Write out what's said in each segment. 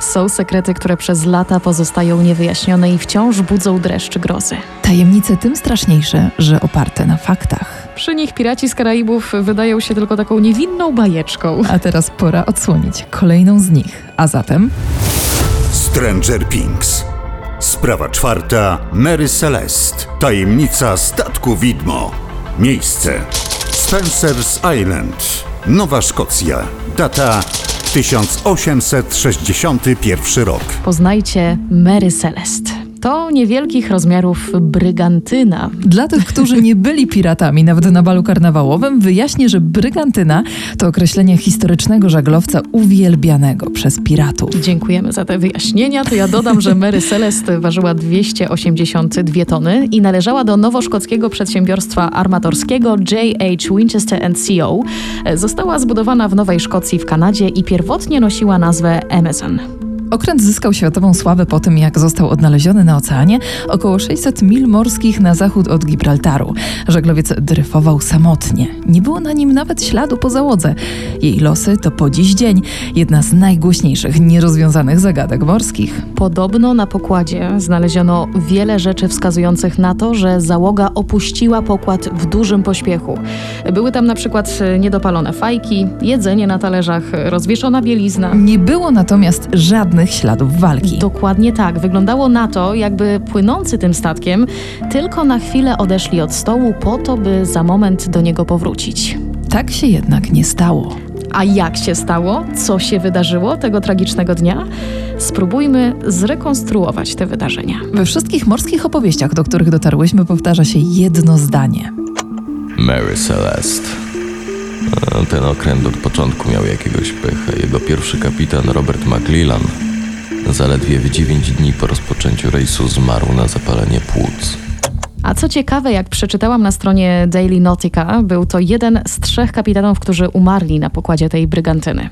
Są sekrety, które przez lata pozostają niewyjaśnione i wciąż budzą dreszcz grozy. Tajemnice tym straszniejsze, że oparte na faktach. Przy nich piraci z Karaibów wydają się tylko taką niewinną bajeczką. A teraz pora odsłonić kolejną z nich. A zatem Stranger Things. Sprawa czwarta. Mary Celeste. Tajemnica statku widmo. Miejsce. Spencer's Island. Nowa Szkocja. Data 1861 rok. Poznajcie Mary Celeste. To niewielkich rozmiarów brygantyna. Dla tych, którzy nie byli piratami, nawet na balu karnawałowym, wyjaśnię, że brygantyna to określenie historycznego żaglowca uwielbianego przez piratów. Dziękujemy za te wyjaśnienia. To ja dodam, że Mary Celeste ważyła 282 tony i należała do nowoszkockiego przedsiębiorstwa armatorskiego J.H. Winchester Co. Została zbudowana w Nowej Szkocji w Kanadzie i pierwotnie nosiła nazwę Amazon. Okręt zyskał światową sławę po tym, jak został odnaleziony na oceanie około 600 mil morskich na zachód od Gibraltaru. Żaglowiec dryfował samotnie. Nie było na nim nawet śladu po załodze. Jej losy to po dziś dzień jedna z najgłośniejszych nierozwiązanych zagadek morskich. Podobno na pokładzie znaleziono wiele rzeczy wskazujących na to, że załoga opuściła pokład w dużym pośpiechu. Były tam na przykład niedopalone fajki, jedzenie na talerzach, rozwieszona bielizna. Nie było natomiast żadnych śladów walki. Dokładnie tak. Wyglądało na to, jakby płynący tym statkiem tylko na chwilę odeszli od stołu po to, by za moment do niego powrócić. Tak się jednak nie stało. A jak się stało? Co się wydarzyło tego tragicznego dnia? Spróbujmy zrekonstruować te wydarzenia. We wszystkich morskich opowieściach, do których dotarłyśmy, powtarza się jedno zdanie. Mary Celeste. Ten okręt od początku miał jakiegoś pecha. Jego pierwszy kapitan Robert McLellan zaledwie w 9 dni po rozpoczęciu rejsu zmarł na zapalenie płuc. A co ciekawe, jak przeczytałam na stronie Daily Nautica, był to jeden z trzech kapitanów, którzy umarli na pokładzie tej brygantyny.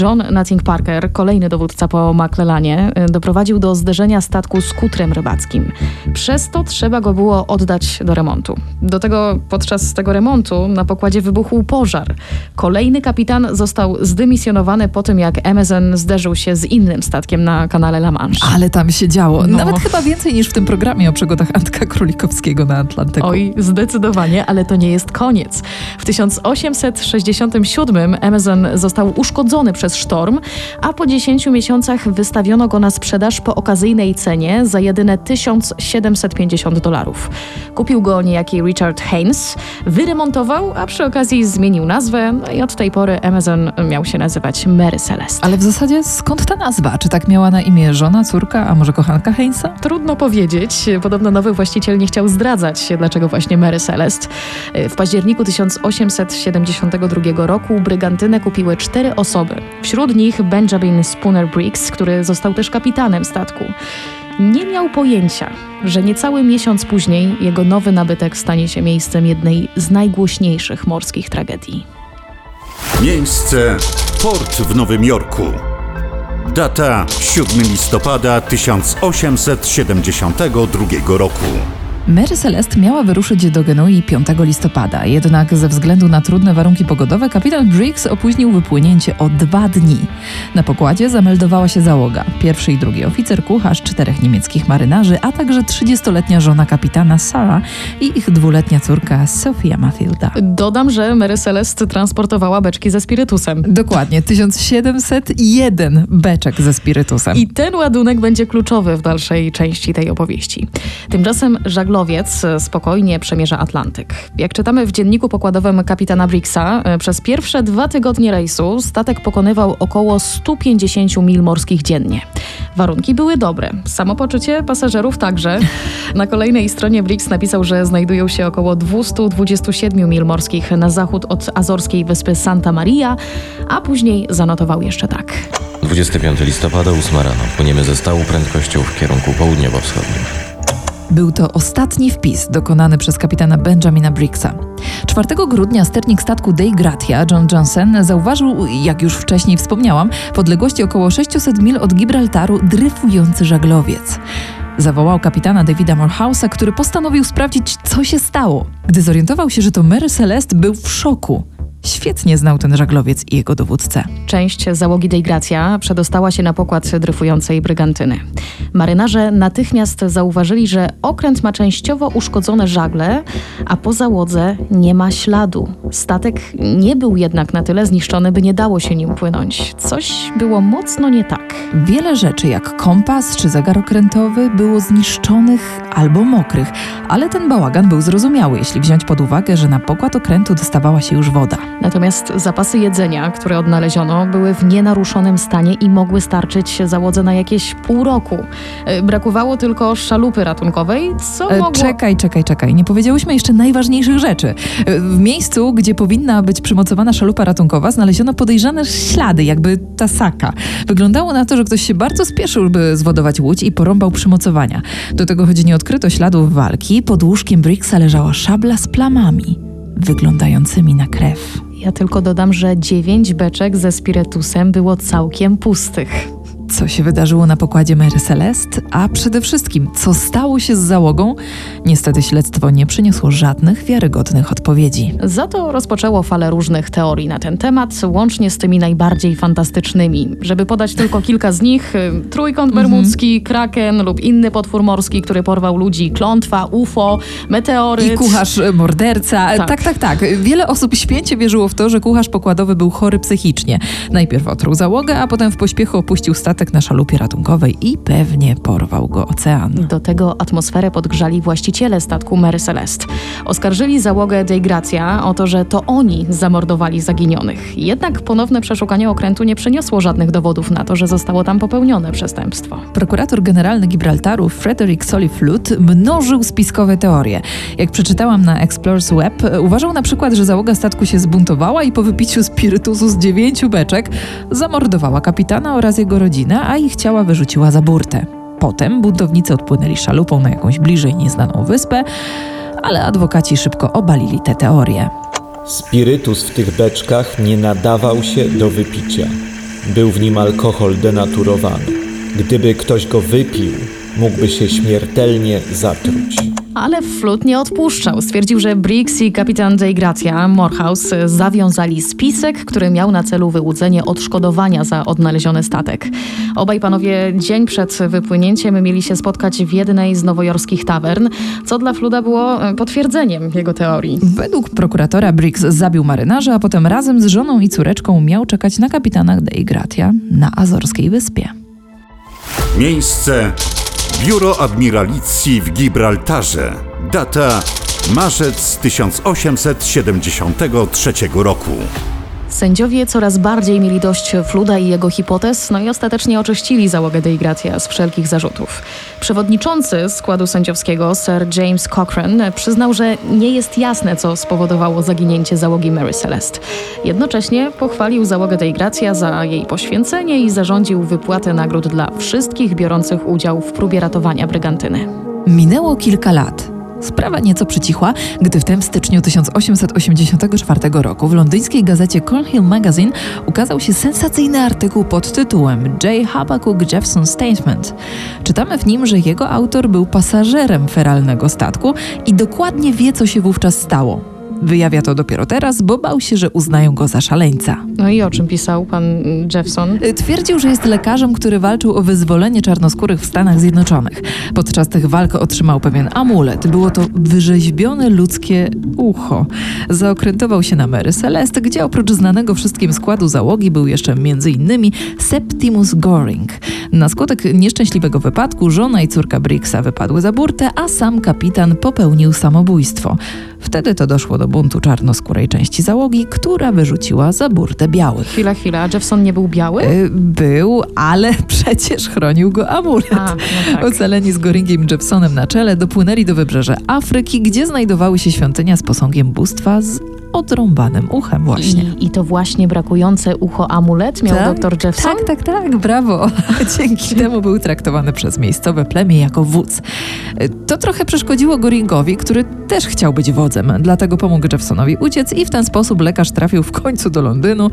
John Nutting Parker, kolejny dowódca po McClellanie, y, doprowadził do zderzenia statku z kutrem rybackim. Przez to trzeba go było oddać do remontu. Do tego podczas tego remontu na pokładzie wybuchł pożar. Kolejny kapitan został zdymisjonowany po tym, jak Amazon zderzył się z innym statkiem na kanale La Manche. Ale tam się działo. No. Nawet chyba więcej niż w tym programie o przygodach Antka Królikowskiego na Atlantyku. Oj, zdecydowanie, ale to nie jest koniec. W 1867 Amazon został uszkodzony przez sztorm, a po 10 miesiącach wystawiono go na sprzedaż po okazyjnej cenie za jedyne 1750 dolarów. Kupił go niejaki Richard Haynes, wyremontował, a przy okazji zmienił nazwę no i od tej pory Amazon miał się nazywać Mary Celeste. Ale w zasadzie skąd ta nazwa? Czy tak miała na imię żona, córka, a może kochanka Heinza? Trudno powiedzieć. Podobno nowy właściciel nie chciał zdradzać, dlaczego właśnie Mary Celeste. W październiku 1872 roku brygantynę kupiły cztery osoby. Wśród nich Benjamin Spooner Briggs, który został też kapitanem statku. Nie miał pojęcia, że niecały miesiąc później jego nowy nabytek stanie się miejscem jednej z najgłośniejszych morskich tragedii. Miejsce. Port w Nowym Jorku. Data 7 listopada 1872 roku. Mary Celeste miała wyruszyć do Genui 5 listopada, jednak ze względu na trudne warunki pogodowe kapitan Briggs opóźnił wypłynięcie o dwa dni. Na pokładzie zameldowała się załoga, pierwszy i drugi oficer, kucharz, czterech niemieckich marynarzy, a także 30-letnia żona kapitana Sarah i ich dwuletnia córka Sofia Mathilda. Dodam, że Mary Celeste transportowała beczki ze spirytusem. Dokładnie, 1701 beczek ze spirytusem. I ten ładunek będzie kluczowy w dalszej części tej opowieści. Tymczasem żaglowiec spokojnie przemierza Atlantyk. Jak czytamy w dzienniku pokładowym kapitana Briggsa, e, przez pierwsze dwa tygodnie rejsu statek pokonywał około 150 mil morskich dziennie. Warunki były dobre, samopoczucie pasażerów także. Na kolejnej stronie Briggs napisał, że znajdują się około 227 mil morskich na zachód od azorskiej wyspy Santa Maria, a później zanotował jeszcze tak. 25 listopada, 8 rano. Płyniemy ze stałą prędkością w kierunku południowo-wschodnim. Był to ostatni wpis dokonany przez kapitana Benjamina Briggsa. 4 grudnia sternik statku Dei Gratia John Johnson zauważył, jak już wcześniej wspomniałam, w odległości około 600 mil od Gibraltaru dryfujący żaglowiec. Zawołał kapitana Davida Morehouse'a, który postanowił sprawdzić, co się stało. Gdy zorientował się, że to Mary Celeste, był w szoku. Świetnie znał ten żaglowiec i jego dowódcę. Część załogi Dei Gracia przedostała się na pokład dryfującej brygantyny. Marynarze natychmiast zauważyli, że okręt ma częściowo uszkodzone żagle, a po załodze nie ma śladu. Statek nie był jednak na tyle zniszczony, by nie dało się nim płynąć. Coś było mocno nie tak. Wiele rzeczy, jak kompas czy zegar okrętowy, było zniszczonych albo mokrych, ale ten bałagan był zrozumiały, jeśli wziąć pod uwagę, że na pokład okrętu dostawała się już woda. Natomiast zapasy jedzenia, które odnaleziono, były w nienaruszonym stanie i mogły starczyć załodze na jakieś pół roku. E, Brakowało tylko szalupy ratunkowej, co E, mogło... Czekaj, czekaj, czekaj. Nie powiedziałyśmy jeszcze najważniejszych rzeczy. E, W miejscu, gdzie powinna być przymocowana szalupa ratunkowa, znaleziono podejrzane ślady, jakby tasaka. Wyglądało na to, że ktoś się bardzo spieszył, by zwodować łódź i porąbał przymocowania. Do tego, choć nie odkryto śladów walki, pod łóżkiem Bricksa leżała szabla z plamami, wyglądającymi na krew. Ja tylko dodam, że dziewięć beczek ze spirytusem było całkiem pustych. Co się wydarzyło na pokładzie Mary Celeste, a przede wszystkim, co stało się z załogą? Niestety śledztwo nie przyniosło żadnych wiarygodnych odpowiedzi. Za to rozpoczęło falę różnych teorii na ten temat, łącznie z tymi najbardziej fantastycznymi. Żeby podać tylko kilka z nich, y, trójkąt bermudzki, kraken lub inny potwór morski, który porwał ludzi, klątwa, UFO, meteoryt. I kucharz e, morderca. Tak. Tak. tak, tak, Wiele osób święcie wierzyło w to, że kucharz pokładowy był chory psychicznie. Najpierw otruł załogę, a potem w pośpiechu opuścił statek na szalupie ratunkowej i pewnie porwał go ocean. Do tego atmosferę podgrzali właściciele statku Mary Celeste. Oskarżyli załogę Dei Gracia o to, że to oni zamordowali zaginionych. Jednak ponowne przeszukanie okrętu nie przyniosło żadnych dowodów na to, że zostało tam popełnione przestępstwo. Prokurator generalny Gibraltaru Frederick Soliflut mnożył spiskowe teorie. Jak przeczytałam na Explorers Web, uważał na przykład, że załoga statku się zbuntowała i po wypiciu spirytusu z dziewięciu beczek zamordowała kapitana oraz jego rodzinę, a ich ciała wyrzuciła za burtę. Potem buntownicy odpłynęli szalupą na jakąś bliżej nieznaną wyspę, ale adwokaci szybko obalili te teorie. Spirytus w tych beczkach nie nadawał się do wypicia. Był w nim alkohol denaturowany. Gdyby ktoś go wypił, mógłby się śmiertelnie zatruć. Ale Flut nie odpuszczał. Stwierdził, że Briggs i kapitan Dei Gracia Morehouse zawiązali spisek, który miał na celu wyłudzenie odszkodowania za odnaleziony statek. Obaj panowie dzień przed wypłynięciem mieli się spotkać w jednej z nowojorskich tawern, co dla Fluda było e, potwierdzeniem jego teorii. Według prokuratora Briggs zabił marynarza, a potem razem z żoną i córeczką miał czekać na kapitana Dei Gratia na Azorskiej Wyspie. Miejsce Biuro Admiralicji w Gibraltarze. Data marzec 1873 roku. Sędziowie coraz bardziej mieli dość Fluda i jego hipotez, no i ostatecznie oczyścili załogę Dei Gratia z wszelkich zarzutów. Przewodniczący składu sędziowskiego, Sir James Cochrane, przyznał, że nie jest jasne, co spowodowało zaginięcie załogi Mary Celeste. Jednocześnie pochwalił załogę Dei Gratia za jej poświęcenie i zarządził wypłatę nagród dla wszystkich biorących udział w próbie ratowania brygantyny. Minęło kilka lat. Sprawa nieco przycichła, gdy w styczniu 1884 roku w londyńskiej gazecie Cornhill Magazine ukazał się sensacyjny artykuł pod tytułem J. Habakkuk Jeffson Statement. Czytamy w nim, że jego autor był pasażerem feralnego statku i dokładnie wie, co się wówczas stało. Wyjawia to dopiero teraz, bo bał się, że uznają go za szaleńca. No i o czym pisał pan Jeffson? Twierdził, że jest lekarzem, który walczył o wyzwolenie czarnoskórych w Stanach Zjednoczonych. Podczas tych walk otrzymał pewien amulet. Było to wyrzeźbione ludzkie ucho. Zaokrętował się na Mary Celeste, gdzie oprócz znanego wszystkim składu załogi był jeszcze m.in. Septimus Goring. Na skutek nieszczęśliwego wypadku żona i córka Briggsa wypadły za burtę, a sam kapitan popełnił samobójstwo. Wtedy to doszło do buntu czarnoskórej części załogi, która wyrzuciła za burtę białych. Chwila, chwila, a Jeffson nie był biały? Y, Był, ale przecież chronił go amulet. A, no tak. Ocaleni z Goringiem Jeffsonem na czele dopłynęli do wybrzeża Afryki, gdzie znajdowały się świątynia z posągiem bóstwa z odrąbanym uchem właśnie. I, I to właśnie brakujące ucho amulet miał Tak? dr Jeffson? Tak, tak, tak, brawo. Dzięki temu był traktowany przez miejscowe plemię jako wódz. To trochę przeszkodziło Goringowi, który też chciał być wodzem, dlatego pomógł Jeffsonowi uciec i w ten sposób lekarz trafił w końcu do Londynu,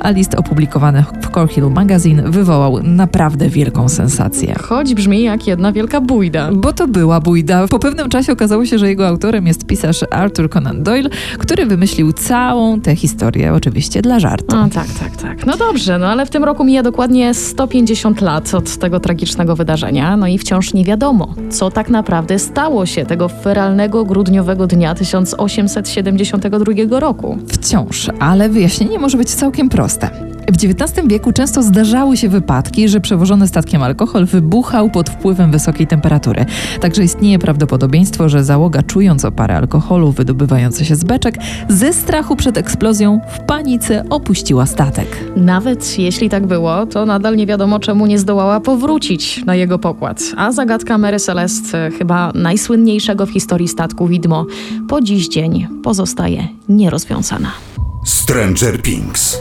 a list opublikowany w Cornhill Magazine wywołał naprawdę wielką sensację. Choć brzmi jak jedna wielka bójda. Bo to była bójda. Po pewnym czasie okazało się, że jego autorem jest pisarz Arthur Conan Doyle, który wymyślił wymyślił całą tę historię, oczywiście dla żartu. No tak, tak, tak. No dobrze, no ale w tym roku mija dokładnie 150 lat od tego tragicznego wydarzenia, no i wciąż nie wiadomo, co tak naprawdę stało się tego feralnego grudniowego dnia 1872 roku. Wciąż, ale wyjaśnienie może być całkiem proste. W XIX wieku często zdarzały się wypadki, że przewożony statkiem alkohol wybuchał pod wpływem wysokiej temperatury. Także istnieje prawdopodobieństwo, że załoga, czując opary alkoholu wydobywające się z beczek, ze strachu przed eksplozją w panice opuściła statek. Nawet jeśli tak było, to nadal nie wiadomo, czemu nie zdołała powrócić na jego pokład. A zagadka Mary Celeste, chyba najsłynniejszego w historii statku widmo, po dziś dzień pozostaje nierozwiązana. Stranger Things.